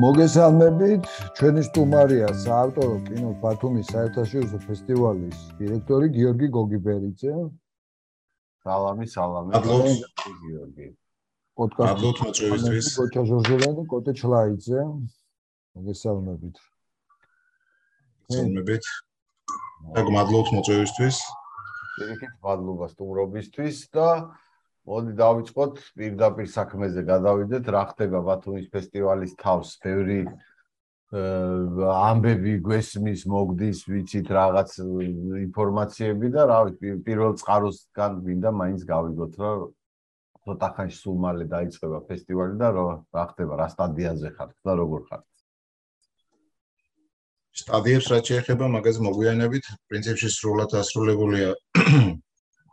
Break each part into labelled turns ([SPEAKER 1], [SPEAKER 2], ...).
[SPEAKER 1] მოგესალმებით, ჩვენი სტუმარია საავტორო კინო ბათუმის საერთაშორისო ფესტივალის დირექტორი გიორგი გოგიბერიძე.
[SPEAKER 2] სალამი, სალამი.
[SPEAKER 3] მადლობთ,
[SPEAKER 2] გიორგი.
[SPEAKER 1] პოდკასტი.
[SPEAKER 3] მადლობთ მოწვევისთვის.
[SPEAKER 1] კოჩა ჟორჟელანი და კოტე ჩლაიძე. მოგესალმებით.
[SPEAKER 3] მოგესალმებით. და მადლობთ მოწვევისთვის.
[SPEAKER 2] პირიქით მადლობა სტუმრობისთვის და მოდი დავიწყოთ პირდაპირ საქმეზე გადავიდეთ. რა ხდება ბათუმის ფესტივალის თავს? ბევრი ამბები გვესმის მოგდის ვიცით რაღაც ინფორმაციები და რა ვიცი პირველ წყაროსგან მინდა მაინც გავიგოთ რომ ცოტა ხანში სულ მალე დაიწყება ფესტივალი და რა ხდება რა სტადიაზე ხართ და როგორ ხართ?
[SPEAKER 3] სტადიებს რაც შეეხება მაგაზე მოგვიანებით პრინციპში სრულად ასრულებულია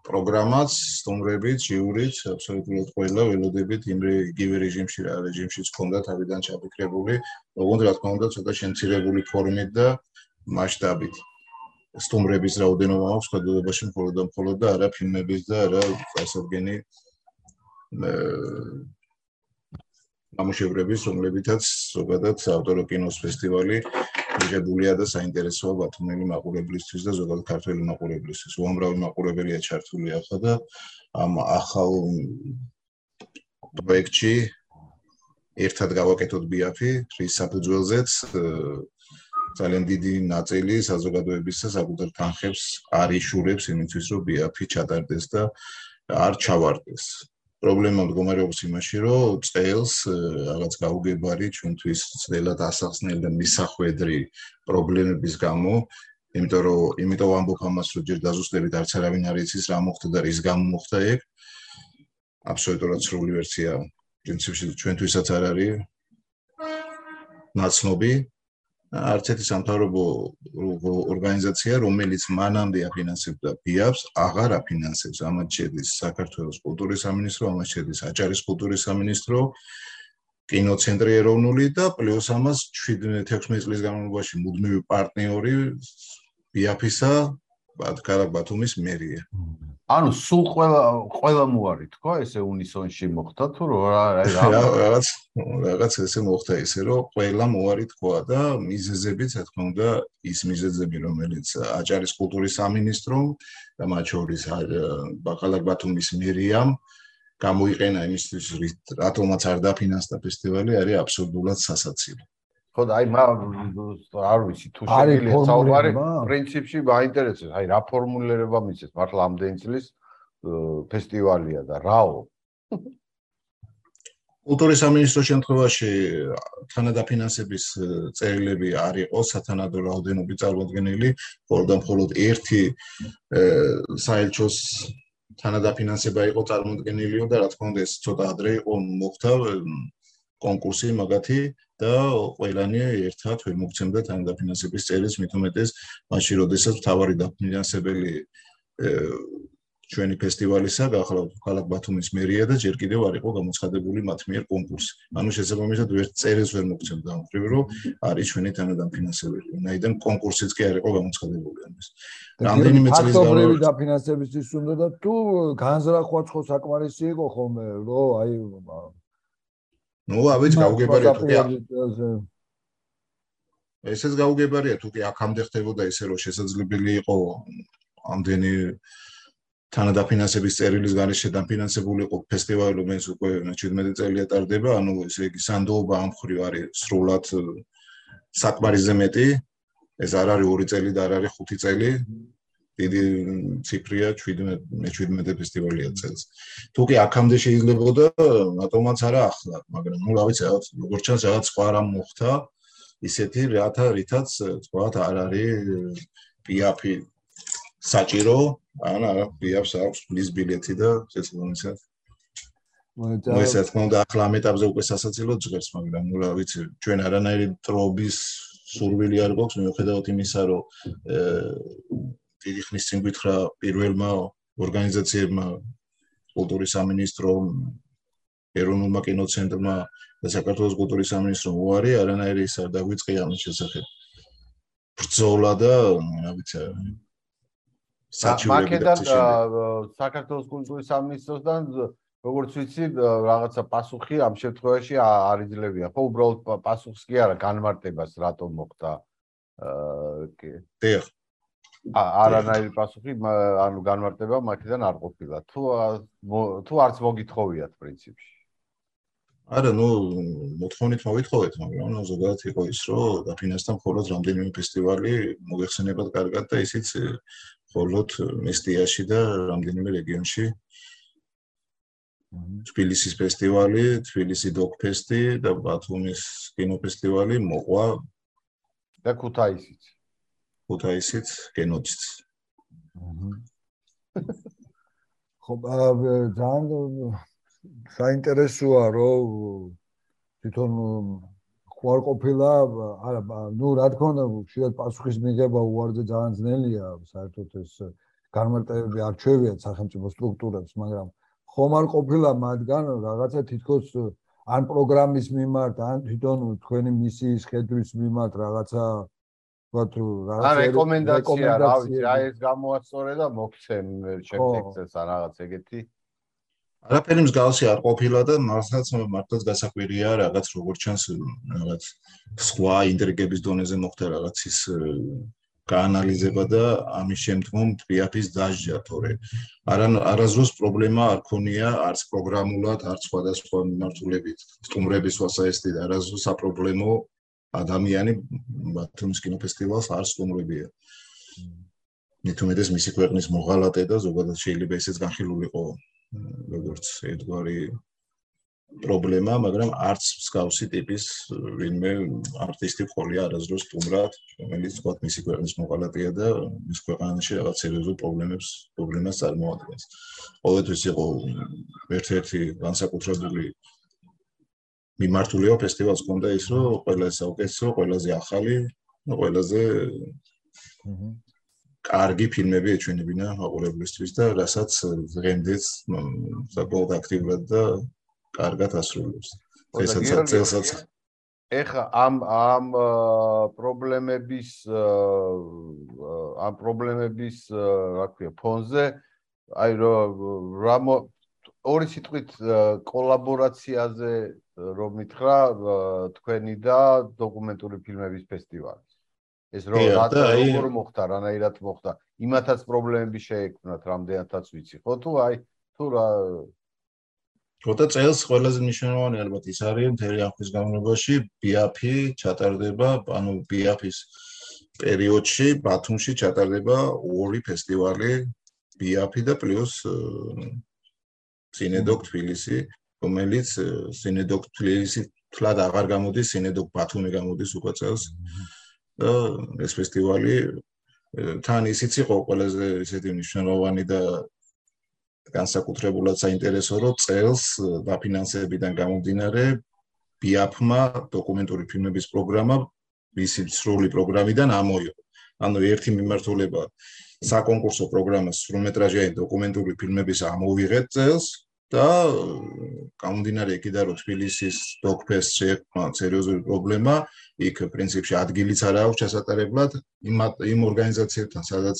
[SPEAKER 3] პროგრამაც, სტუმრებით, ჟიურით, აბსოლუტურად ყველა ველოდებით იმ იგივე რეჟიმში რა რეჟიმშიც ქონდა თავიდან ჩაფიქრებული, ოღონდ რა თქმა უნდა ცოტა შემცირებული ფორმით და მასშტაბით. სტუმრების რაოდენობა აქვს კადრობაში მხოლოდ და მხოლოდ და არა ფილმების და არა წარსადგენი ამუშევრების, რომლებითაც ზოგადად ავტორო კინოს ფესტივალი მიღებულია და საინტერესოა ბათუმელი მაყურებლისთვის და ზოგადად ქართველი მაყურებლისთვის. უამრავი მაყურებელია ჩართული ახლა და ამ ახალ პროექტში ერთად გავაკეთოთ ბიაფი რის საფუძველზეც ძალიან დიდი ნაწილი საზოგადოების და საკუთარ თანხებს არიშურებს იმისთვის რომ ბიაფი ჩატარდეს და არ ჩავარდეს. პრობლემა მდგომარეობს იმაში, რომ წელს რაღაც გაუგებარი ჩვენთვის ძნელად ასახსნელი და მისახვედრი პრობლემების გამო, იმიტომ რომ იმიტომ ვამბობ ამას, რომ ჯერ დაზუსტებით არც არავინ არ იცის რა მოხდა და რის გამო მოხდა ეგ. აბსოლუტურად სრული ვერსია. პრინციპში ჩვენთვისაც არ არის. ნაცნობი, არც ერთი სამთავრობო ორგანიზაცია, რომელიც მანამდე აფინანსებდა ბიაფს, აღარ აფინანსებს. ამათ შედის საქართველოს კულტურის სამინისტრო, ამათ შედის აჭარის კულტურის სამინისტრო, კინოცენტრი ეროვნული და პლუს ამას 7-16 წლის განმავლობაში მუდმივი პარტნიორი ბიაფისა, ბათქარა ბათუმის მერია.
[SPEAKER 2] ანუ სულ ყველა ყველა მოარი თქო ესე უნისონში მოხდა თუ რა
[SPEAKER 3] რაღაც რაღაც ესე მოხდა ისე რომ ყველა მოარი თქვა და მიზეზებიც რა თქმა უნდა ის მიზეზები რომელიც აჭარის კულტურის სამინისტრომ და მათ შორის ბაკალარ ბათუმის მერიამ გამოიყენა იმისთვის რატომაც არ დაფინანსდა ფესტივალი არის აბსოლუტურად სასაცილო
[SPEAKER 2] ხო და აი არ ვიცი თუ შეიძლება საუბარი პრინციპში მაინტერესებს. აი რა ფორმულირება მისცეს? მართლა ამდენი წლის ფესტივალია და რაო?
[SPEAKER 3] კულტურის სამინისტროს შემთხვევაში თანადაფინანსების წერილები არ იყო სათანადო რაოდენობით წარმოქმნილი, მხოლოდ და მხოლოდ ერთი საელჩოს თანადაფინანსება იყო წარმოქმნილი და რა თქმა უნდა ეს ცოტა ადრე იყო მოხდა კონკურსი მაგათი და ყველანი ერთად ვერ მოგცემდა თანადაფინანსების წერილს მით უმეტეს მაშინ როდესაც თავარი დაფინანსებელი ჩვენი ფესტივალისა გახლავთ ქალაქ ბათუმის მერია და ჯერ კიდევ არ იყო გამოცხადებული მათ მიერ კონკურსი. ანუ შესაბამისად ვერ წერილს ვერ მოგცემდა ამ ხრივ რომ არის ჩვენი თანადამფინანსებელი. ნაიდან კონკურსიც კი არ იყო გამოცხადებული ამის. რამდენიმე წლის განმავლობაში
[SPEAKER 1] დაფინანსებისთვის უნდა და თუ განზრახვა ხო საკმარისი იყო ხოლმე რომ აი
[SPEAKER 3] ნუ ავიც გაუგებარია თუ კი ესეც გაუგებარია თუ კი აქამდე ხდებოდა ისე რომ შესაძლებელი იყო ამდენი თანადაფინანსების წერილის გარეშე დაფინანსებული იყო ფესტივალი რომელიც უკვე 17 წელია ტარდება ანუ ესე იგი სანდოობა ამ ხრივ არის სრულად საკმარისზე მეტი. ეს არ არის 2 წელი და არ არის 5 წელი დიდი ციფრია 17 17 ფესტივალია წელს. თუ კი აქამდე შეიძლებოდა, რატომაც არა ახლა, მაგრამ ნუ რა ვიცი, რაღაც როგორ ჩანს რაღაც სხვა რამ მოხდა, ისეთი რათა რითაც თქვათ არ არის პიაფი საჭირო, ან არა პიაფს აქვს პლის ბილეთი და შესაძლებლად მოიცა ეს თქმა უნდა ახლა ამ ეტაპზე უკვე სასაცილო ჟღერს, მაგრამ ნუ რა ვიცი, ჩვენ არანაირი ტრობის სურვილი არ გვაქვს მიუხედავად იმისა, რომ დიდი ხნის წინ გითხრა პირველმა ორგანიზაციებმა კულტურის სამინისტრომ ეროვნულმა კინოცენტრმა და საქართველოს კულტურის სამინისტრომ უარი არანაირი ის არ დაგვიწყია ამ შესახებ ბრძოლა და რა ვიცი
[SPEAKER 2] საჩივრები და საქართველოს კულტურის სამინისტროსთან როგორც ვიცი, რაღაცა პასუხი ამ შემთხვევაში არ იძლევია. ხო, უბრალოდ პასუხს კი არა, განმარტებას რატომ მოხდა. აა კი.
[SPEAKER 3] დიახ.
[SPEAKER 2] არანაირი პასუხი, ანუ განმარტება მაგიდან არ ყოფილა. თუ თუ არც მოგითხოვიათ პრინციპში.
[SPEAKER 3] არა, ნუ მოთხოვნით მოვითხოვეთ, მაგრამ ნუ ზოგადად იყო ის, რომ დაფინანსდა მხოლოდ რამდენიმე ფესტივალი, მოგეხსენებათ კარგად და ისიც მხოლოდ მესტიაში და რამდენიმე რეგიონში. თბილისის ფესტივალი, თბილისი დოკფესტი და ბათუმის კინოფესტივალი მოყვა
[SPEAKER 2] და ქუთაისიც.
[SPEAKER 3] ქუთაისით გენოციდის.
[SPEAKER 1] ხო, ძალიან საინტერესოა რომ თვითონ ხوار ყოფილა არა ნუ რა თქმა უნდა შეიძლება პასუხის მიღება უარზე ძალიან ძნელია საერთოდ ეს განმარტებები არ ჩვევია სახელმწიფო სტრუქტურებს მაგრამ ხომ არ ყოფილა მათგან რაღაცა თითქოს ან პროგრამის მიმართ ან თვითონ თქვენი მისიის ხედვის მიმართ რაღაცა თქვა თუ
[SPEAKER 2] რაღაცა რეკომენდაცია, რა ვიცი, რა ეს გამოასწორე და მოგცემ შემდეგ ეს რაღაც ეგეთი.
[SPEAKER 3] არაფერი მსგავსი არ ყოფილა და მართლაც მართლაც გასაკვირია რაღაც როგორც ჩანს რაღაც სხვა ინტრიგების დონეზე მოხდა რაღაც ის გაანალიზება და ამის შემდგომ ტრიაფის დაჟჯა თორე არა არაზრუს პრობლემა არ ქონია არც პროგრამულად არც სხვადასხვა მიმართულებით სტუმრების ვასაესტი და არაზრუს აპრობლემო ადამიანი ბათუმის კინოფესტივალს არ სტუმრებია ნიტუმედეს მისი ქვეყნის მოღალატე და ზოგადად შეიძლება ისიც განხილულიყო როგორც ერთგვარი პრობლემა, მაგრამ არც მსგავსი ტიპის ვინმე არტისტი ყოლია არასდროს სტუმრად, რომელიც თქვა მისი ქვეყნის მოყალატია და მის ქვეყანაში რაღაც სერიოზულ პრობლემებს პრობლემას წარმოადგენს. ყოველთვის იყო ერთ-ერთი განსაკუთრებული მიმართულება ფესტივალს კონდა ის, რომ ყველაზე საუკეთესო, ყველაზე ახალი, ყველაზე კარგი ფილმები ეჩვენებინა მაყურებლისთვის და რასაც დღემდეც საკმაოდ აქტიურად და კარგად ასრულებს. ესაც წელსაც
[SPEAKER 2] ეხა ამ ამ პრობლემების ამ პრობლემების რა ქვია ფონზე აი რა ორი სიტყვით კოლაბორაციაზე რომ მითხრა თქვენი და დოკუმენტური ფილმების ფესტივალი ეს რო როგორ მოხდა, რანაირად მოხდა, იმათაც პრობლემები შეექმნათ, რამდენადაც ვიცი. ხო? თუ აი თუ რა
[SPEAKER 3] ხოთა წელს ყველაზე მნიშვნელოვანი ალბათ ის არის მთელი ახვის განმავლობაში BAP ჩატარდება, ანუ BAP-ის პერიოდში ბათუმში ჩატარდება ორი ფესტივალი BAP და პლუს სინედოკ თბილისი, რომელიც სინედოკ თბილისი თლად აღარ გამოდის, სინედოკ ბათუმი გამოდის უკვე წელს. და ეს ფესტივალი თან ისიც იყო ყველაზე ისეთი მნიშვნელოვანი და განსაკუთრებულად საინტერესო რომ წელს დაფინანსებიდან გამომდინარე BAP-მა დოკუმენტური ფილმების პროგრამა მისი სრული პროგრამიდან ამოიღო. ანუ ერთი მიმართულება საკონკურსო პროგრამა სრულმეტრაჟიანი დოკუმენტური ფილმების ამოვიღეთ წელს და გამომდინარე იქიდან რომ თბილისის დოკფეს შეექმნა სერიოზული პრობლემა, იქ პრინციპში ადგილიც არ აქვს ჩასატარებლად. იმ იმ ორგანიზაციებთან, სადაც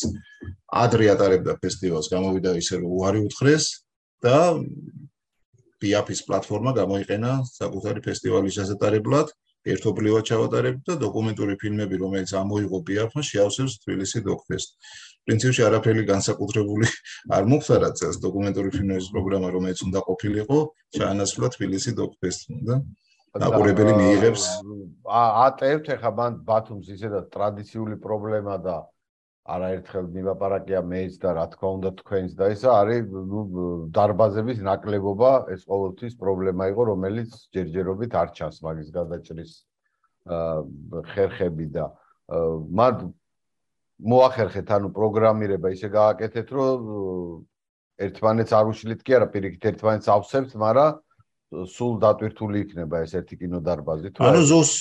[SPEAKER 3] ადრე ატარებდა ფესტივალს, გამოვიდა ისე რომ უარი უთხრეს და PIAP-ის პლატფორმა გამოიყენა საკუთარი ფესტივალის ჩასატარებლად, ერთობლივად ჩავატარებდა. და დოკუმენტური ფილმები, რომელიც ამოიღო PIAP-მა, შეავსებს თბილისი დოკფესტ. პრინციპში არაფერი განსაკუთრებული არ მოხდა წელს. დოკუმენტური ფილმების პროგრამა, რომელიც უნდა ყოფილიყო, ჩაანაცვლა თბილისი დოკფესტ და დაყურებელი მიიღებს.
[SPEAKER 2] ატევთ ეხა მან ბათუმს ისედაც ტრადიციული პრობლემა და არაერთხელ მივაპარაკია მეც და რა თქმა უნდა თქვენს და ისა არის ნუ დარბაზების ნაკლებობა ეს ყოველთვის პრობლემა იყო რომელიც ჯერჯერობით არ ჩანს მაგის გადაჭრის ხერხები და მან მოახერხეთ ანუ პროგრამირება ისე გააკეთეთ რომ ერთმანეთს არ უშლით კი არა პირიქით ერთმანეთს ავსებთ მაგრამ სულ დატვირთული იქნება ეს ერთი კინოდარბაზი
[SPEAKER 3] თუ ანუ ზუს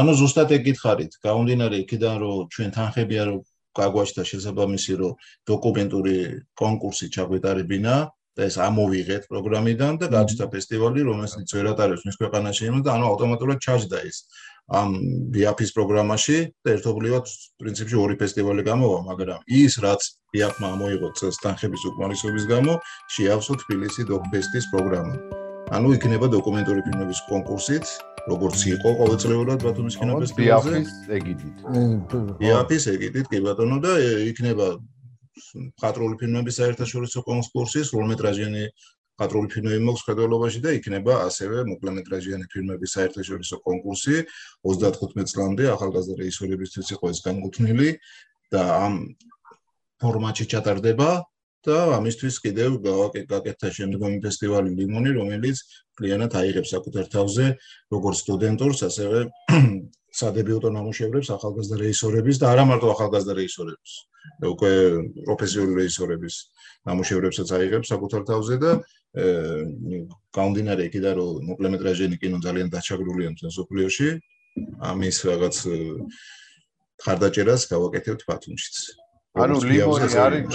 [SPEAKER 3] ანუ ზუსტად ეკითხარით გაუნდინარე იქიდან რომ ჩვენ თანხებია რომ გაგვაჩნდა შესაბამისი რომ დოკუმენტური კონკურსი ჩაგვეტარებინა ეს ამოვიღეთ პროგრამიდან და გაჩნდა ფესტივალი, რომელსაც ვერ ატარებს მის ქვეყანაში იმას და ანუ ავტომატურად ჩაჯდა ის ამ BIAP-ის პროგრამაში და ერთობლივად პრინციპში ორი ფესტივალი გამოვა, მაგრამ ის რაც BIAP-მა მოიღო სტანხების უკმარისობის გამო, შეავსო თბილისი დოკფესტის პროგრამა. ანუ იქნება დოკუმენტური ფილმების კონკურსით, როგორც იყო ყოველწლიურად ბათუმის კინოფესტივალზე.
[SPEAKER 2] BIAP-ის ეგიდით.
[SPEAKER 3] BIAP-ის ეგიდით, კი ბატონო და იქნება პატრული ფილმების საერთაშორისო კონკურსი, სრულმეტრაჟიანი პატრული ფილმები მოხს ხედველობაში და იქნება ასევე მოკლემეტრაჟიანი ფილმების საერთაშორისო კონკურსი. 35 წლამდე ახალგაზრდა რეჟისორებისთვის იყო ეს განკუთვნილი და ამ ფორმატში ჩატარდება და ამისთვის კიდევ გავაკეთდა შემდგომი ფესტივალი ლიმონი, რომელიც კლიანად აიღებს საკუთარ თავზე როგორც სტუდენტურს, ასევე სადებიუტო ნამუშევრებს ახალგაზრდა რეჟისორების და არა მარტო ახალგაზრდა რეჟისორების, უკვე პროფესიონალური რეჟისორების ნამუშევრებსაც აიღებს საკუთარ თავზე და გამდინარე იქიდან რომ მოკლემეტრაჟიანი კინო ძალიან დაჩაგრულია მსოფლიოში ამის რაღაც ხარდაჭერას გავაკეთებთ ბათუმშიც.
[SPEAKER 2] ანუ ლიმონი არის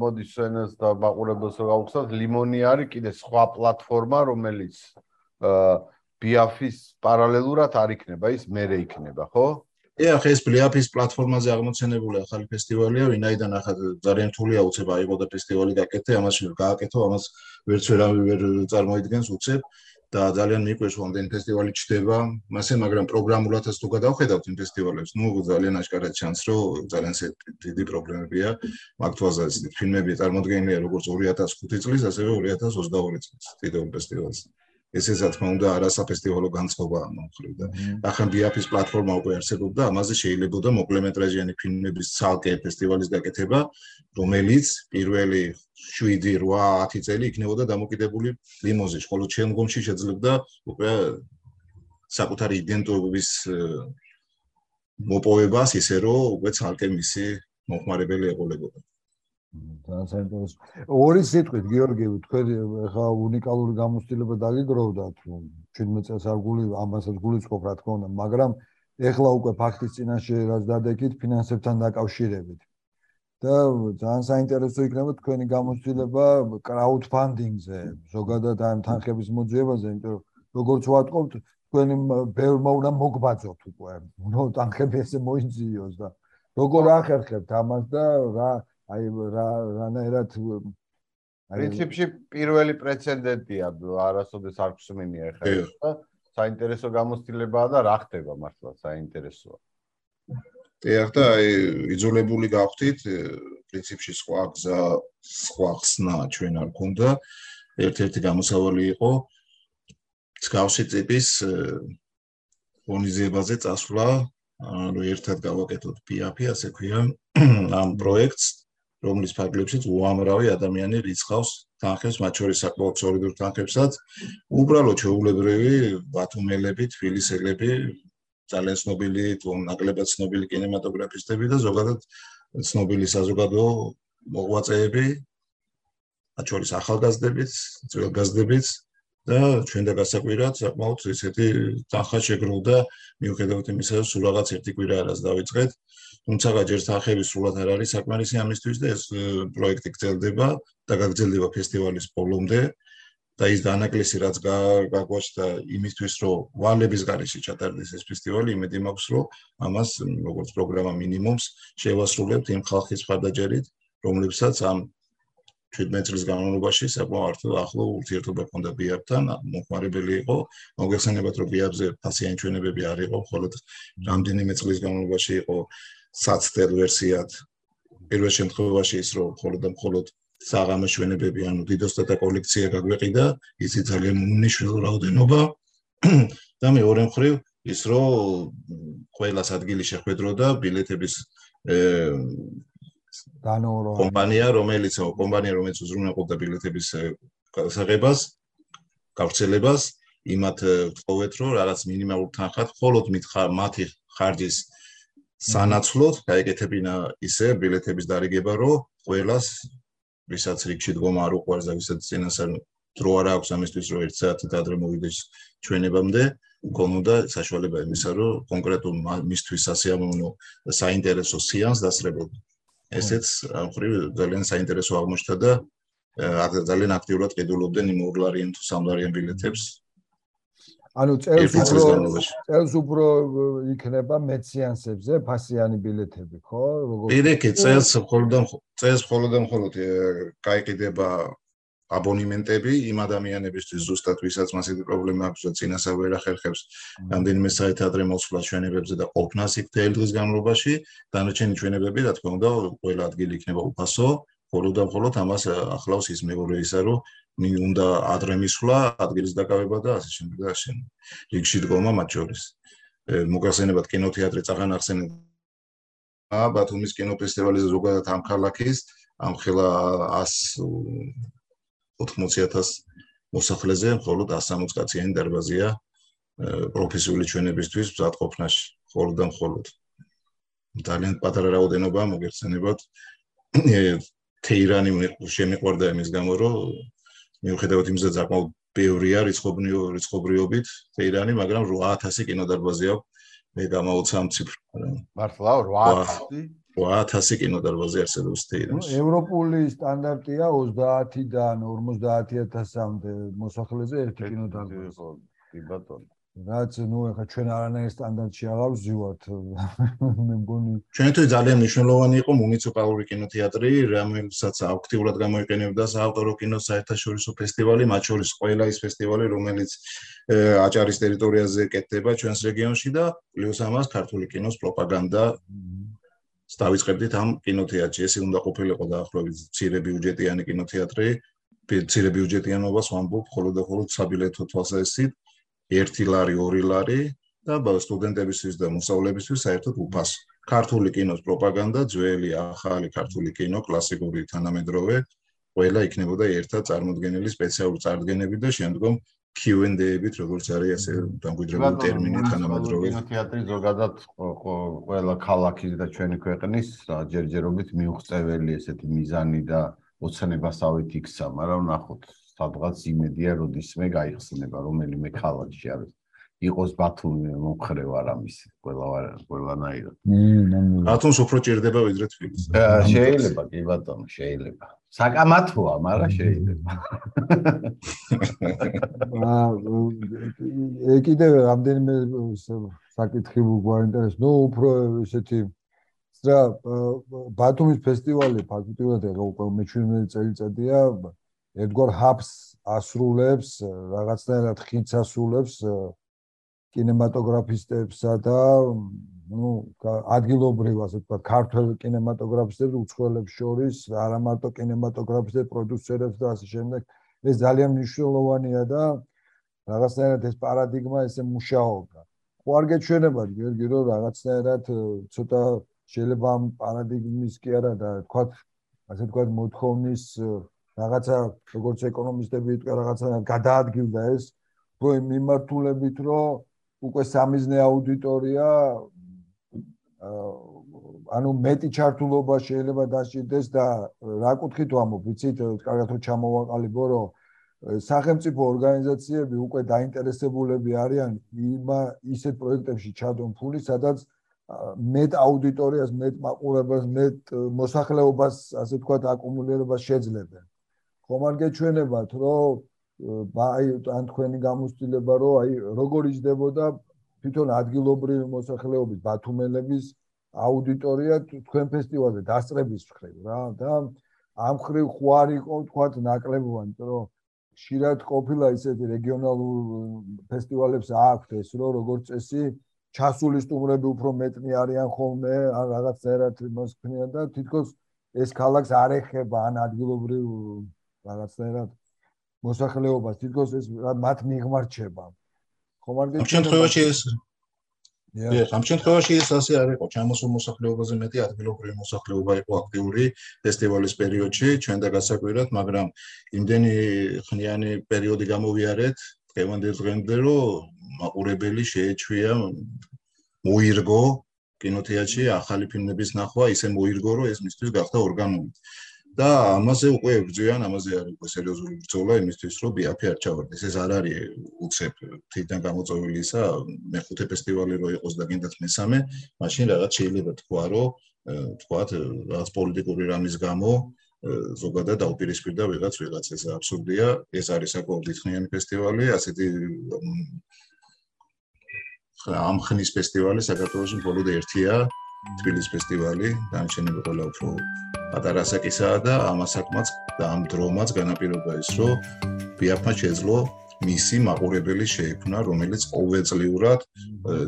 [SPEAKER 2] მოდი სენას და მაყურებელს გავხსნათ ლიმონი არის კიდე სხვა პლატფორმა რომელიც ბიაფის პარალელურად არ იქნება ის მერე იქნება ხო?
[SPEAKER 3] ე ახ ეს ბლიაფის პლატფორმაზე აღმოცენებული ახალი ფესტივალია, ვინაიდან ახლა ძალიან რთულია უცებ აიღო და ფესტივალი გაკეთე, ამას გააკეთო, ამას ვერც ვერავი ვერ წარმოიდგენს უცებ. და ძალიან მიყვარს ვამდენ ფესტივალი ჩდება, მასე მაგრამ პროგრამულადაც თუ გადავხედავთ იმ ფესტივალებს, ნუ ძალიან აშკარად ჩანს, რომ ძალიან დიდი პრობლემებია. მაგთვალზე ფილმები წარმოდგენილია როგორც 2005 წლის, ასევე 2022 წლის დიდო ფესტივალზე. ესე რა თქმა უნდა არასაფესტივალო განწყობა მომხრივ და ახლა BIAP-ის პლატფორმა უკვე არსებობდა, ამაზე შეიძლება და მოკლემეტრაჟიანი ფილმების ცალკე ფესტივალის გაკეთება, რომელიც პირველი 7-8 წელი იქნებოდა დამოკიდებული ლიმოზეში, ხოლო შემდგომში შეძლებდა უკვე საკუთარი იდენტობის მოპოვებას ისე რომ უკვე ცალკე მისი მოხმარებელი ეყოლებოდა.
[SPEAKER 1] ძალიან საინტერესო. ორი სიტყვით გიორგიევი, თქვენ ხა უნიკალური გამოცდილება დაგიგროვდათ, რომ 17 წელს არ გული ამასაც გულისხმობ რა თქმა უნდა, მაგრამ ეხლა უკვე ფაქტის წინაშე რაც დადეკით ფინანსებთან დაკავშირებით. და ძალიან საინტერესო იქნება თქვენი გამოცდილება კრაუდფანდინგზე, ზოგადად ამ თანხების მოძიებაზე, იმიტომ რომ როგორც ვატყობთ, თქვენი ბევრმა უნდა მოგბაძოთ უკვე. ნუ თანხები ესე მოიძიოს და როგორ ახერხებთ ამას და რა აი რა რანაირად
[SPEAKER 2] პრინციპში პირველი პრეცედენტია არასოდეს არ გსმენია ხა და საინტერესო გამოცდილებაა და რა ხდება მართლა საინტერესოა?
[SPEAKER 3] დიახ და აი იძულებული გავხდით პრინციპში სხვა გზა სხვა ხსნა ჩვენ არ გქონდა. ერთ-ერთი გამოსავალი იყო მსგავსი ტიპის ფონიზებაზე წასვლა. ანუ ერთად გავაკეთოთ PAP ასე ქვია ამ პროექტს რომლის ფარგლებშიც უამრავი ადამიანი რიცხავს თანხებს, მათ შორის საკმაოდ სოლიდურ თანხებსაც. უბრალოდ შეუულებრივი ბათუმელები, თბილისელები, ძალიან ცნობილი, ნაკლებად ცნობილი კინემატოგრაფისტები და ზოგადად ცნობილი საზოგადო მოღვაწეები, მათ შორის ახალგაზრდებიც, ძველგაზრდებიც და ჩვენ და გასაკვირად საკმაოდ ესეთი თანხა შეგროვდა მიუხედავად იმისა, რომ სულ რაღაც ერთი კვირა არას დავიწყეთ. თუმცა ჯერ თანხები სულად არ არის საკმარისი ამისთვის და ეს პროექტი გრძელდება და გაგრძელდება ფესტივალის ბოლომდე და ის დანაკლისი რაც გაგვაჩნდა იმისთვის რომ ვალების გარეშე ჩატარდეს ეს ფესტივალი იმედი მაქვს რომ ამას როგორც პროგრამა მინიმუმს შევასრულებთ იმ ხალხის მხარდაჭერით რომლებსაც ამ 17 წლის განმავლობაში საკმაოდ ახლო ურთიერთობა ჰქონდა ბიაბთან, მოხმარებელი იყო. მოგეხსენებათ, რომ ბიაბზე ფასიანი ჩვენებები არ იყო, მხოლოდ რამდენიმე წლის განმავლობაში იყო საცდელ ვერსიად. პირველ შემთხვევაში ის რომ მხოლოდ და მხოლოდ საღამო ჩვენებები, ანუ დიდოსტატა კოლექცია გაგვეყიდა, ისი ძალიან უნიშნელო რაოდენობა. და მეორე მხრივ ის რომ ყველა ადგილი შეხვედროდა ბილეთების
[SPEAKER 1] დანორო
[SPEAKER 3] კომპანია რომელიც კომპანია რომელიც უზრუნველყოფდა ბილეთების გადასაღებას გავრცელებას იმათ ვთხოვეთ რომ რაღაც მინიმალურ თანხად მხოლოდ მათი ხარჯის სანაცვლოდ გაეკეთებინა ისე ბილეთების დარიგება რომ ყველას ვისაც რიგში დგომა არ უყვარს და ვისაც წინასწარ დრო არ აქვს ამისთვის რომ ერთ საათით ადრე მოვიდეს ჩვენებამდე გონოდა საშუალება იმისა რომ კონკრეტულ მისთვის ასიამოვნო საინტერესო სეანს დასწრებოდა ესეც ამხრივ ძალიან საინტერესო აღმოჩნდა და ძალიან აქტიურად ყიდულობდნენ იმ ორლარიან თუ სამლარიან ბილეთებს.
[SPEAKER 1] ანუ წელს უფრო წელს უფრო იქნება მეციანსებზე ფასიანი ბილეთები, ხო?
[SPEAKER 3] როგორ პირიქით წელს მხოლოდ წელს მხოლოდ მხოლოდ გაიყიდება აბონიმენტები იმ ადამიანებისთვის ზუსტად ვისაც მასეთი პრობლემა აქვს და წინასა ვერ ახერხებს რამდენიმე საათი ადრე მოცვლა ჩვენებებზე და ყოფნას იქ თელ დღის განმავლობაში დანარჩენი ჩვენებები რა თქმა უნდა ყველა ადგილი იქნება უფასო ხოლო და მხოლოდ ამას ახლავს ის მეორე ისა რომ ნი უნდა ადრე მისვლა ადგილის დაკავება და ასე შემდეგ და ასე რიგში დგომა მათ შორის. მოგახსენებათ კინოთეატრი წაღან ახსენეთ ბათუმის კინოფესტივალზე ზოგადად ამ ქალაქის ამხელა 100 40000 მოსახლეზე მხოლოდ 160 კაციანი დარბაზია პროფესიული ჩვენებისთვის მზადყოფნაში, მხოლოდ და მხოლოდ. ძალიან პატარა რაოდენობაა მოგეხსენებათ თეირანი შემიყვარდა იმის გამო, რომ მიუხედავად იმისა, საკმაოდ ბევრია რიცხობრივი რიცხობრიობით თეირანი, მაგრამ 8000 კინოდარბაზი აქვს მე გამოვცა ამ ციფრს.
[SPEAKER 2] მართლა 8000?
[SPEAKER 3] 8000 კინოდარბაზი არსებობს თეირანში.
[SPEAKER 1] ევროპული სტანდარტია 30-დან 50000-მდე მოსახლეზე ერთი კინოდარბაზი
[SPEAKER 2] კი ბატონო.
[SPEAKER 1] რაც ნუ ახლა ჩვენ არანაირ სტანდარტში აღარ ვზივართ მე მგონი
[SPEAKER 3] ჩვენთვის ძალიან მნიშვნელოვანი იყო მუნიციპალური კინოთეატრი რომელსაც აქტიურად გამოიყენებდა საავტორო კინოს საერთაშორისო ფესტივალი მათ შორის ყველა ის ფესტივალი რომელიც აჭარის ტერიტორიაზე კეთდება ჩვენს რეგიონში და პლუს ამას ქართული კინოს პროპაგანდა დავიწყებდით ამ კინოთეატრში. ესე უნდა ყოფილიყო დაახლოებით ცირე ბიუჯეტიანი კინოთეატრი. ცირე ბიუჯეტიანობას ვამბობ ხოლმე და ხოლმე საბილეთო თვალსაზრისით 1 ლარი, 2 ლარი და სტუდენტებისთვის და მოსწავლეებისთვის საერთოდ უფასო. ქართული კინოს პროპაგანდა, ძველი, ახალი ქართული კინო, კლასიკური თანამედროვე, ყველა იქნებოდა ერთად წარმოდგენილი სპეციალური წარდგენები და შემდგომ Q&A-ებით, როგორც არის ასე დამკვიდრებული ტერმინი თანამედროვე.
[SPEAKER 2] კინოთეატრი ზოგადად ყველა ქალაქის და ჩვენი ქვეყნის ჯერჯერობით მიუღწეველი ესეთი მიზანი და ოცნებასავით იქცა, მაგრამ ნახოთ სადღაც იმედია როდისმე გაიხსნება რომელიმე ქალაქში არის იყოს ბათუმი მომხრევ არამის ყველა ყველანაირად.
[SPEAKER 3] ბათუმს უფრო ჭირდება ვიდრე თბილისი.
[SPEAKER 2] შეიძლება კი ბატონო, შეიძლება. საკამათოა, მაგრამ შეიძლება.
[SPEAKER 1] აა კიდევ რამდენიმე საკითხი გვაინტერესებს. ნუ უფრო ესეთი რა ბათუმის ფესტივალი ფაქტობრივად ეგ უკვე მე-17 წელიწადია ერთგვარ ჰაბს ასრულებს, რაღაცნაირად ხინც ასრულებს კინემატოგრაფისტებსა და ну ადგილობრივ ასე ვთქვათ ქართულ კინემატოგრაფისტებს უცხოელებს შორის არა მარტო კინემატოგრაფისტებს პროდიუსერებს და ასე შემდეგ. ეს ძალიან მნიშვნელოვანია და რაღაცნაირად ეს პარადიგმა ესე მუშაობდა. ხო არ გეჩვენება გერგი რომ რაღაცნაირად ცოტა შეიძლება ამ პარადიგმის კი არა და ვთქვათ ასე ვთქვათ მოთხოვნის რაღაცა როგორც ეკონომისტები იტყვი რაღაცა გადაადგილდა ეს. რო მიმართულებით რომ უკვე სამიზნე აუდიტორია ანუ მეტი ჩართულობა შეიძლება დაჭirdეს და რა კუთხით ვამბობ ვიცით კარგად რომ ჩამოვაყალიბო რომ სახელმწიფო ორგანიზაციები უკვე დაინტერესებულები არიან იმა ისეთ პროექტებში ჩადონ ფული სადაც მეტ აუდიტორიას მეტ მაყურებელს მეტ მოსახლეობას ასე ვთქვათ აკუმულირებას შეძლებენ. ხომ არ გეჩვენებათ რომ აი ან თქვენი გამოცდილება რომ აი როგორი ჯდებოდა თვითონ ადგილობრივი მოსახლეობის ბათუმელების აუდიტორია თქვენ ფესტივალზე დასწრების ხრივ რა და ამ ხრივ ხო არ იყო თქვათ ნაკლებობა იმიტომ რომ ხშირად ყოფილა ისეთი რეგიონალურ ფესტივალებს აქვთ ეს რომ როგორც წესი ჩასული სტუმრები უფრო მეტნი არიან ხოლმე ან რაღაცნაირად მოსქმნიან და თითქოს ეს ქალაქს არ ეხება ან ადგილობრივ რაღაცნაირად მოსახლეობას თითქოს ეს მათ მიღმარჩება.
[SPEAKER 3] ხომ არ გეჩვენება ამ შემთხვევაში ეს ია ამ შემთხვევაში ეს ასე არ იყო. ჩამოსულ მოსახლეობაზე მეტი ადგილობრივი მოსახლეობა იყო აქტიური ფესტივალის პერიოდში ჩვენ და გასაკვირად მაგრამ იმდენი ხნიანი პერიოდი გამოვიარეთ დღევანდელ დღემდე რომ მაყურებელი შეეჩვია მოირგო კინოთეატრში ახალი ფილმების ნახვა ისე მოირგო რომ ეს მისთვის გახდა ორგანული და ამაზე უკვე ბრძვიან, ამაზე არის უკვე სერიოზული ბრძოლა იმისთვის, რომ BAP არ ჩავარდეს. ეს არ არის უცებ თვითონ გამოწვეული ისა, მეხუთე ფესტივალი რო იყოს და გინდათ მესამე, მაშინ რაღაც შეიძლება თქვა, რომ თქვათ რაღაც პოლიტიკური რამის გამო ზოგადად დაუპირისპირდა ვიღაც ვიღაცას აბსურდია ეს არის საკმაოდ დიდხნიანი ფესტივალი ასეთი ამ ხნის ფესტივალი საქართველოს მხოლოდ ერთია თბილისის ფესტივალი განჩენილი ყველა უფრო პატარა ასაკისაა და ამასაკმაც და ამ დრომაც განაპირობა ის რომ ბიაფმა შეძლო მისი მაყურებელი შეიქმნა რომელიც ყოველწლიურად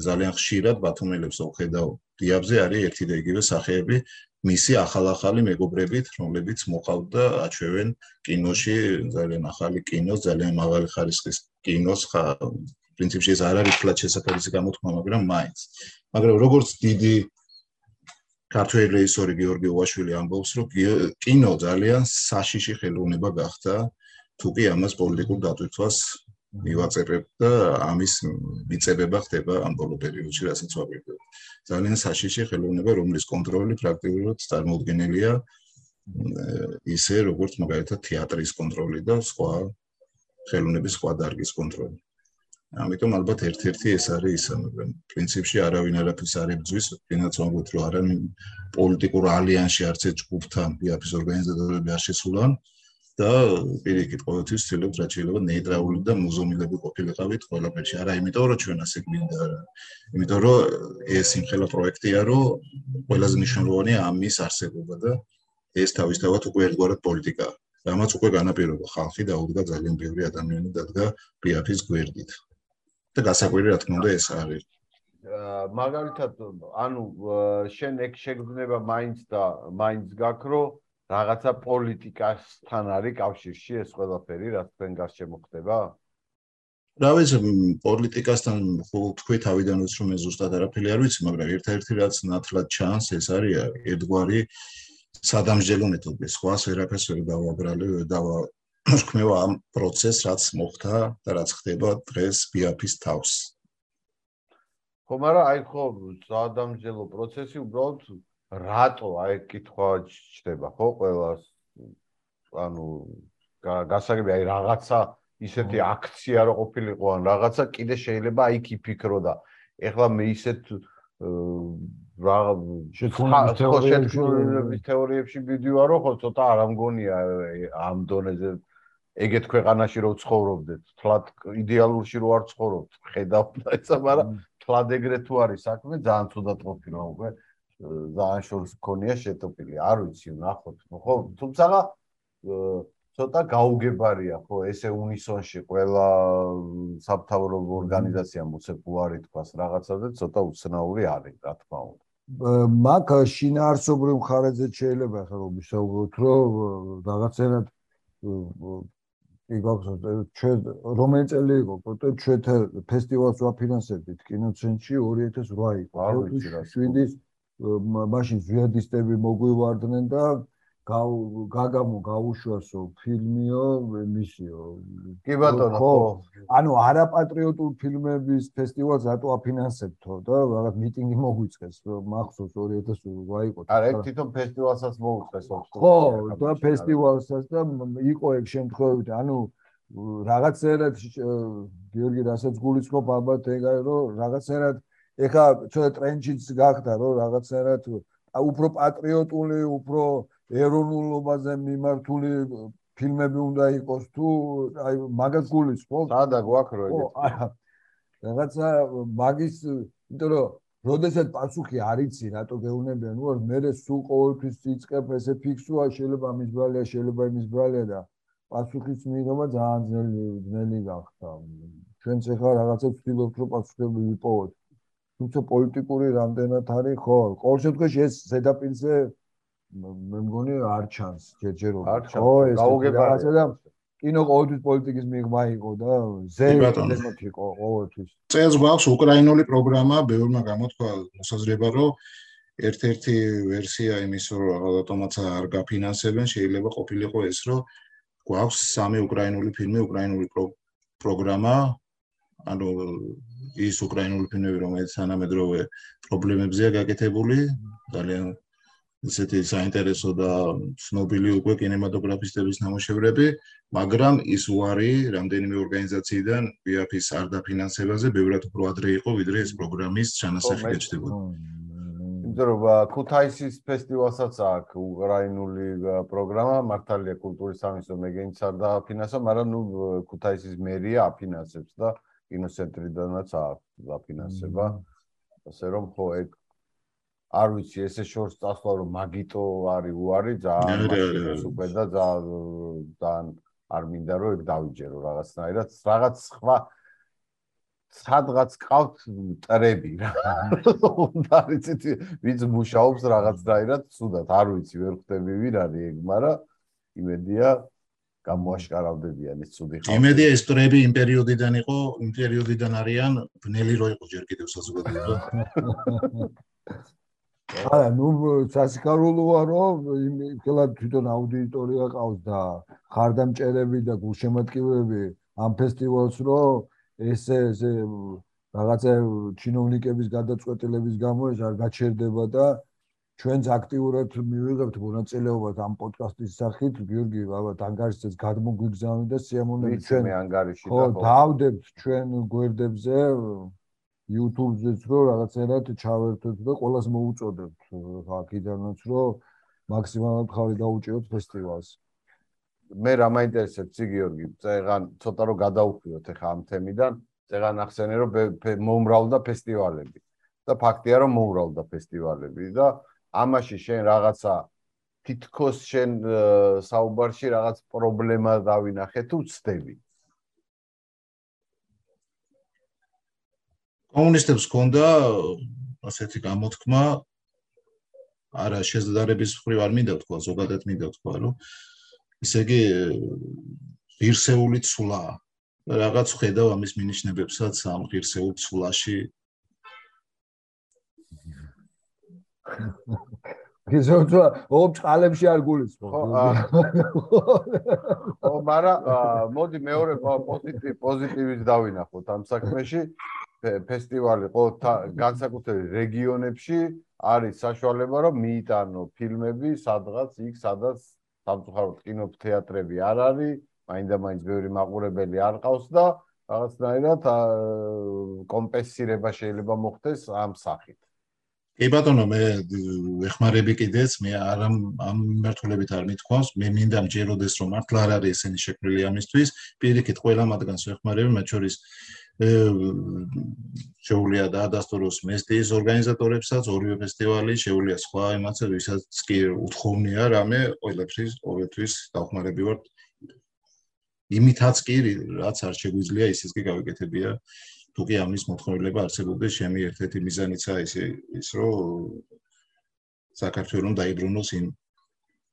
[SPEAKER 3] ძალიან ხშირად ბათუმელებს ოხედავ დიაბზე არის ერთი და იგივე სახეები მისი ახალ-ახალი მეგობრებით, რომლებიც მოყავდა აჩვევენ კინოში, ძალიან ახალი კინოს, ძალიან მაღალი ხარისხის კინოს, ხა პრინციპში ეს არ არის ფლატ შესაძლებელი გამოთქმა, მაგრამ მაინც. მაგრამ როგორც დიდი ქართველი რეჟისორი გიორგი უაშვილი ამბობს, რომ კინო ძალიან საშიში ხელოვნება გახდა, თუ კი ამას პოლიტიკურ დატვირთვას მივაწერებ და ამის მიწებება ხდება ამ ბოლო პერიოდში, რასაც ვაპირებ. ძალიან საშიში ხელოვნება, რომლის კონტროლი პრაქტიკულად წარმოუდგენელია ისე როგორც მაგალითად თეატრის კონტროლი და სხვა ხელოვნების სხვა დარგის კონტროლი. ამიტომ ალბათ ერთ-ერთი ეს არის ისა, მაგრამ პრინციპში არავინ არაფერს არ ებძვის, ვამბობთ, რომ არა პოლიტიკურ ალიანსში არც ერთ ჯგუფთან ბიაფის ორგანიზატორები არ შესულან, და პირიქით ყოველთვის ცდილობთ რაც შეიძლება ნეიტრალური და მუზეუმილები ყოფილიყავით ყველაფერში. არა, იმიტომ რომ ჩვენ ასე გვინდა. იმიტომ რომ ეს იმხელა პროექტია, რომ ყველაზე მნიშვნელოვანია ამის არსებობა და ეს თავისთავად უკვე ერთგვარად პოლიტიკაა. რამაც უკვე განაპირობა ხალხი და უდგა ძალიან ბევრი ადამიანი დადგა ბიაფის გვერდით. და გასაკვირი რა თქმა უნდა ეს არის.
[SPEAKER 2] მაგალითად, ანუ შენ ეგ შეგრძნება მაინც და მაინც გაქრო რაღაცა პოლიტიკასთან არის კავშირში ეს ყველაფერი, რაც თქვენ გარშემო ხდება?
[SPEAKER 3] რა ვიცი, პოლიტიკასთან ხო თქვი თავიდანაც რომ ეს ზუსტად არაფერი არ ვიცი, მაგრამ ერთ-ერთი რაც ნათლად ჩანს, ეს არის ერთგვარი სადამსჯელო მეთოდი. სხვა ვერაფერს ვერ დავაბრალე, თქვევა ამ პროცესს, რაც მოხდა და რაც ხდება დღეს ბიაფის თავს.
[SPEAKER 2] ხო, მაგრამ აი ხო, სადამსჯელო პროცესი უბრალოდ რატო აი კითხვა ჩდება ხო ყველას? ანუ გასაგები აი რაღაცა ისეთი აქცია რო ყოფილიყო ან რაღაცა კიდე შეიძლება აი კი ფიქრო და ეხლა მე ისეთ რა შექმნების თეორიებში ვიდივარო ხო ცოტა არ ამგონია ამ დონეზე ეგეთ ქვეყანაში რო ცხოვრობდეთ თლად იდეალურში რო არ ცხოვრობთ ხედავთ ესა მაგრამ თლად ეგრე თუ არის საქმე ძალიან ცუდად ყოფილა უკვე ძალიან შორს მქონია შეტოპილი. არ ვიცი, ნახოთ. ხო, თუმცა ცოტა გაუგებარია, ხო, ესე უნისონში ყველა სამთავრობო ორგანიზაცია მოცეკვარი თქვას რაღაცაზე, ცოტა უცნაური არის, რა თქმა უნდა.
[SPEAKER 1] მაგ შინაარსობრივ მხარეზე შეიძლება რომ ვისაუბროთ, რომ რაღაცენად კი გახსოვთ, ჩვენ რომელი წელი იყო, პოტე ჩვენ ფესტივალს ვაფინანსებდით კინოცენტრში 2008 იყო. არ ვიცი რა. 7-ის მაშინ ზვიადისტები მოგვივარდნენ და გაგამო გაუშვასო ფილმიო მისიო.
[SPEAKER 2] კი ბატონო ხო
[SPEAKER 1] ანუ არაპატრიოტულ ფილმების ფესტივალს რატო აფინანსებთო და რაღაც მიტინგი მოგვიწყეს? მახსოვს 2008 იყო
[SPEAKER 2] არა ეგ თვითონ ფესტივალსაც მოუწყეს
[SPEAKER 1] ხო და ფესტივალსაც და იყო ეგ შემთხვევით ანუ რაღაცერად გიორგი რასაც გულისხმობ ალბათ ეგ არის რომ რაღაცერად ეხა ცოტა ტრენჩიც გახდა რომ რაღაცნაირად უფრო პატრიოტული, უფრო ეროვნულობაზე მიმართული ფილმები უნდა იყოს თუ აი მაგას გულის ხო?
[SPEAKER 2] სადა გვაქვს რო ეგეთ.
[SPEAKER 1] რაღაცა მაგის, იმიტომ რომ როდესაც პასუხი არიცი, რატო გეუნებიან, ნუ მე სულ ყოველთვის წიწკებ ესე ფიქსოა, შეიძლება მის ბრალია, შეიძლება იმის ბრალია და პასუხის მიღება ძალიან ძნელი ძნელი გახდა. ჩვენც ახლა რაღაცა ვცდილობთ რომ პასუხები ვიპოვოთ. თუმცა პოლიტიკური რამდენად არის ხო ყოველ შემთხვევაში ეს ზედაპირზე მე მგონი არ ჩანს ჯერჯერობით
[SPEAKER 2] ხო ეს გაუგებარია და
[SPEAKER 1] კინო ყოველთვის პოლიტიკის მიღმა იყო და ზედმოთ იყო ყოველთვის.
[SPEAKER 3] წელს გვაქვს უკრაინული პროგრამა ბევრმა გამოთქვა მოსაზრება რომ ერთ-ერთი ვერსია იმის რომ ავტომატს არ გაფინანსებენ შეიძლება ყოფილიყო ეს რომ გვაქვს სამი უკრაინული ფილმი უკრაინული პროგრამა ანუ ის უკრაინული ფილმები, რომელიც თანამედროვე პრობლემებზეა გაკეთებული, ძალიან ისეთი საინტერესო და ცნობილი უკვე კინემატოგრაფისტების ნამუშევრები, მაგრამ ის უარი რამდენიმე ორგანიზაციიდან BFI-ს არ დაფინანსებაზე, ბევრად უფრო ადრე იყო, ვიდრე ეს პროგრამის ჩანასახი გაჩნდებოდა.
[SPEAKER 2] იმიტომ რომ ქუთაისის ფესტივალსაც აქვს უკრაინული პროგრამა, მართალია კულტურის სამინისტრო მეგენიც არ დააფინანსა, მაგრამ ნუ ქუთაისის მერია აფინანსებს და კინოცენტრიდანაც აქვს დაფინანსება. ასე რომ ხო ეგ არ ვიცი ესე შორს წასვლა რომ მაგიტო არის უარი ძალიან მაშინ უკვე და ძალიან არ მინდა რომ ეგ დავიჯერო რაღაცნაირად რაღაც სხვა სადღაც ყავთ ტრები რა და ვიცით ვიც მუშაობს რაღაცნაირად ცუდად არ ვიცი ვერ ხვდები ვინ არის ეგ მაგრამ იმედია გამოაშკარავდებიან ეს ცუდი
[SPEAKER 3] ხალხი. იმედია ეს ტრები იმ პერიოდიდან იყო, იმ პერიოდიდან არიან, ბნელი რო იყო ჯერ კიდევ საზოგადოება.
[SPEAKER 1] არა, ნუ სასიკარულოა რომ იმ ყველა თვითონ აუდიტორია ყავს და ხარდამჭერები და გულშემატკივრები ამ ფესტივალს რო ესე ესე რაღაცა ჩინოვნიკების გადაწყვეტილების გამო ეს არ გაჩერდება და ჩვენც აქტიურად მივიღებთ მონაწილეობას ამ პოდკასტის სახით. გიორგი ალბათ ანგარიშს გადმოგვიგზავნი და სიამოვნებით
[SPEAKER 2] ჩვენ მე ანგარიში
[SPEAKER 1] და ხო დავდებთ ჩვენ გვერდებზე YouTube-ზეც რომ რაღაცერად ჩავერთოთ და ყოველას მოუწოდებთ აქიდანაც რომ მაქსიმალურად ხარი დაუჭიროთ ფესტივალს.
[SPEAKER 2] მე რა მაინტერესებს გიორგი? წეგან ცოტა რომ გადაუხვიოთ ახლა ამ თემიდან. წეგან ახსენე რომ მომრავლდა ფესტივალები. და ფაქტია რომ მომრავლდა ფესტივალები და ამაში შენ რაღაცა თითქოს შენ საუბარში რაღაც პრობლემა დავინახე თუ ცდები
[SPEAKER 3] კომუნისტებს ჰქონდა ასეთი გამოთქმა არა შეზდარების მხრივ არ მინდა თქვა ზოგადად მინდა თქვა რომ ისე იგი ღირსეული ცვლა. რაღაც ხედავ ამის მინიშნებებსაც ამ ღირსეულ ცვლაში
[SPEAKER 1] გიზოთო ოპ წყალებში არ გულისხმობ.
[SPEAKER 2] ხო მაგრამ მოდი მეორე პოზიტივი პოზიტივის დავინახოთ ამ საქმეში. ფესტივალი ხო განსაკუთრებით რეგიონებში არის საშუალება რომ მიიტანო ფილმები სადღაც იქ სადაც სამწუხაროდ კინოთეატრები არ არის მაინდა-მაინც ბევრი მაყურებელი არ ყავს და რაღაცნაირად კომპენსირება შეიძლება მოხდეს ამ სახით
[SPEAKER 3] კი ბატონო მე ეხმარები კიდეც მე არ ამ ამ მიმართულებით არ მithქვავს მე მინდა მჯეროდეს რომ მართლა არ არის ესენი შექმნილი ამისთვის. პირიქით ყველა მათგანს ეხმარები მათ შორის შეუულია და ადასტუროს მესტის ორგანიზატორებსაც ორივე ფესტივალი შეუულია სხვა იმასაც ვისაც კი უთხოვნია რამე ყველაფრის ყოველთვის დახმარები ვარ იმითაც კი რაც არ შეგვიძლია ისიც კი გავიკეთებია თუ კი ამის მოთხოვნილება არსებობდეს, შემი ერთ-ერთი მიზანიცა ის ის რომ საქართველოს დაიბრუნოს იმ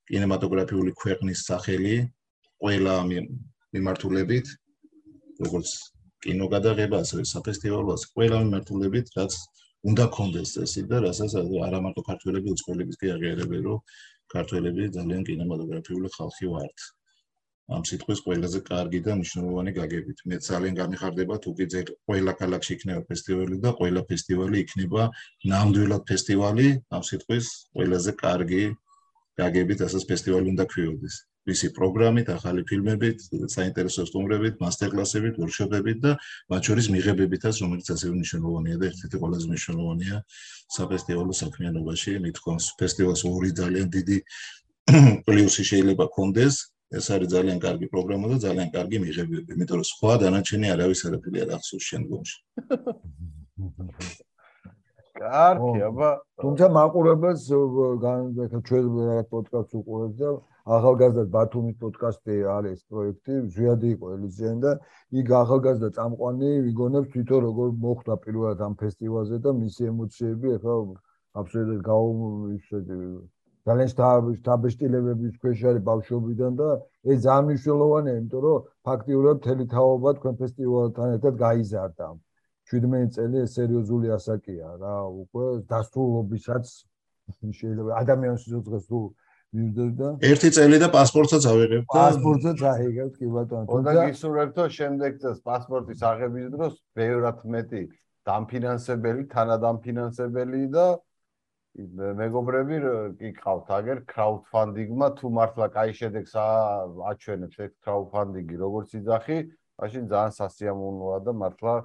[SPEAKER 3] კინემატოგრაფიული ქვეყნის სახელი ყველა მიმართულებით, როგორც კინოგადაღება, ასევე საფესტივალოას, ყველა მიმართულებით, რაც უნდა კონდეს წესი და რასაც არა მარტო ქართველები უცხოელების კი აღიარებენ, რომ ქართველები ძალიან კინემატოგრაფიული ხალხი ვართ. ამ სიტყვის ყველაზე კარგი და მნიშვნელოვანი გაგებით. მე ძალიან გამიხარდება თუ კი ძერ ყველა ქალაქში იქნება ფესტივალი და ყველა ფესტივალი იქნება ნამდვილად ფესტივალი, ამ სიტყვის ყველაზე კარგი გაგებით, ასას ფესტივალი უნდა ქვიოდეს. ვისი პროგრამით, ახალი ფილმებით, საინტერესო სტუმრებით, მასტერკლასებით, ვორქშოპებით და მათ შორის მიღებებითაც, რომელიც ასევე მნიშვნელოვანია და ერთ-ერთი ყველაზე მნიშვნელოვანია საფესტივალო საქმიანობაში. მithkons ფესტივალს ორი ძალიან დიდი პლუსი შეიძლება კონდეს ეს არის ძალიან კარგი პროგრამა და ძალიან კარგი მიღებები, იმიტომ რომ სხვა დანარჩენი არავის არაფერი არ ახსოვს შემდგომში.
[SPEAKER 2] კარგი, აბა,
[SPEAKER 1] თუმცა მაყურებელს განვეკა ჩვენ რაღაც პოდკასტს უყურებს და ახალგაზრდა ბათუმის პოდკასტი არის პროექტი, ზვიადი იყო ელიზიენ და იქ ახალგაზრდა წამყვანი ვიგონებს თვითონ როგორ მოხდა პირველად ამ ფესტივალზე და მისი ემოციები ახლა აბსოლუტურად გაუ ისე ძალიან დაბეშტილებების ქვეშ არის ბავშვობიდან და ეს ძალიან მნიშვნელოვანია, იმიტომ რომ ფაქტიურად მთელი თაობა თქვენ ფესტივალთან ერთად გაიზარდა. 17 წელი ეს სერიოზული ასაკია რა, უკვე დასრულობისაც შეიძლება ადამიანის სიცოცხლეს თუ მივდოდა.
[SPEAKER 3] ერთი წელი და პასპორტსაც ავიღებ და
[SPEAKER 1] პასპორტსაც აიღებ კი ბატონო.
[SPEAKER 2] თუმცა გისურვებთო შემდეგ წელს პასპორტის აღების დროს ბევრად მეტი დამფინანსებელი, თანადამფინანსებელი და მეგობრები კი ყავთ აგერ კრაუდფანდინგმა თუ მართლა კაი შედეგს აჩვენებს ეს კრაუდფანდინგი როგორც იძახი, მაშინ ძალიან სასიამოვნოა და მართლა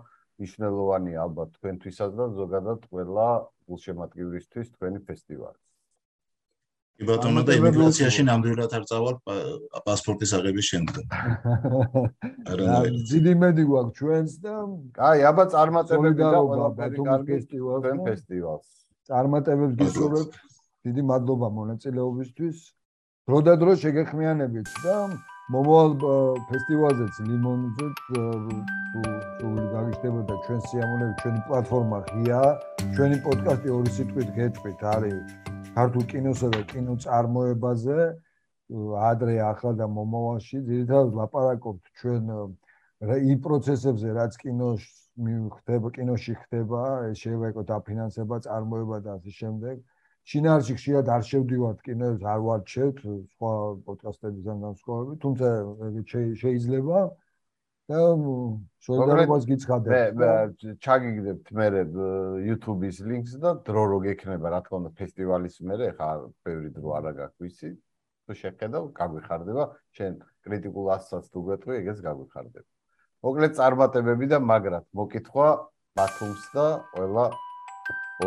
[SPEAKER 2] მნიშვნელოვანია ალბათ თქვენთვისაც და ზოგადად ყველა გულშემატკივრისთვის თქვენი ფესტივალი.
[SPEAKER 3] კი ბატონო და იმიგრაციაში ნამდვილად არ წავალ პასპორტის აღების შემდეგ.
[SPEAKER 1] ძიდი მედი გვაქვს ჩვენს და
[SPEAKER 2] აი, აბა წარმატებები და ყველაფერი კარგი თქვენ ფესტივალს.
[SPEAKER 1] წარმატებებს გისურვებ. დიდი მადლობა მონაწილეობისთვის. დრო და დრო შეგეხმიანებით და მომავალ ფესტივალზეც ლიმონზე თუ გაგიშდებოდა ჩვენ სიამოვნებით ჩვენი პლატფორმა ღია ჩვენი პოდკასტი ორი სიტყვით გეტყვით არის ქართულ კინოსა და კინოწარმოებაზე ადრე ახლა და მომავალში ძირითადად ლაპარაკობთ ჩვენ იმ პროცესებზე რაც კინოში ხდება კინოში ხდება შეიძლება იყოს დაფინანსება წარმოება და ასე შემდეგ. შინაარსი ხშირად არ შევდივართ კინოებს არ ვარჩევთ სხვა პოდკასტებიდან განსხვავებით თუმცა შეიძლება და სოლიდარობას გიცხადებ
[SPEAKER 2] მე ჩაგიგდებთ მე YouTube-ის ლინკს და დრო რო გექნება რა თქმა უნდა ფესტივალის მე ხა ბევრი დრო არა გაქვისი თუ შეხედავ გაგვიხარდება. შენ კრიტიკულ ასსაც თუ გეტყვი ეგეც გაგვიხარდება მოკლედ წარმატებები და მაგრად. მოკითხვა ბათუმს და ყველა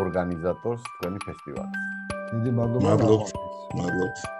[SPEAKER 2] ორგანიზატორს თქვენი ფესტივალის
[SPEAKER 1] დიდი მადლობა.
[SPEAKER 3] მადლობა. მადლობა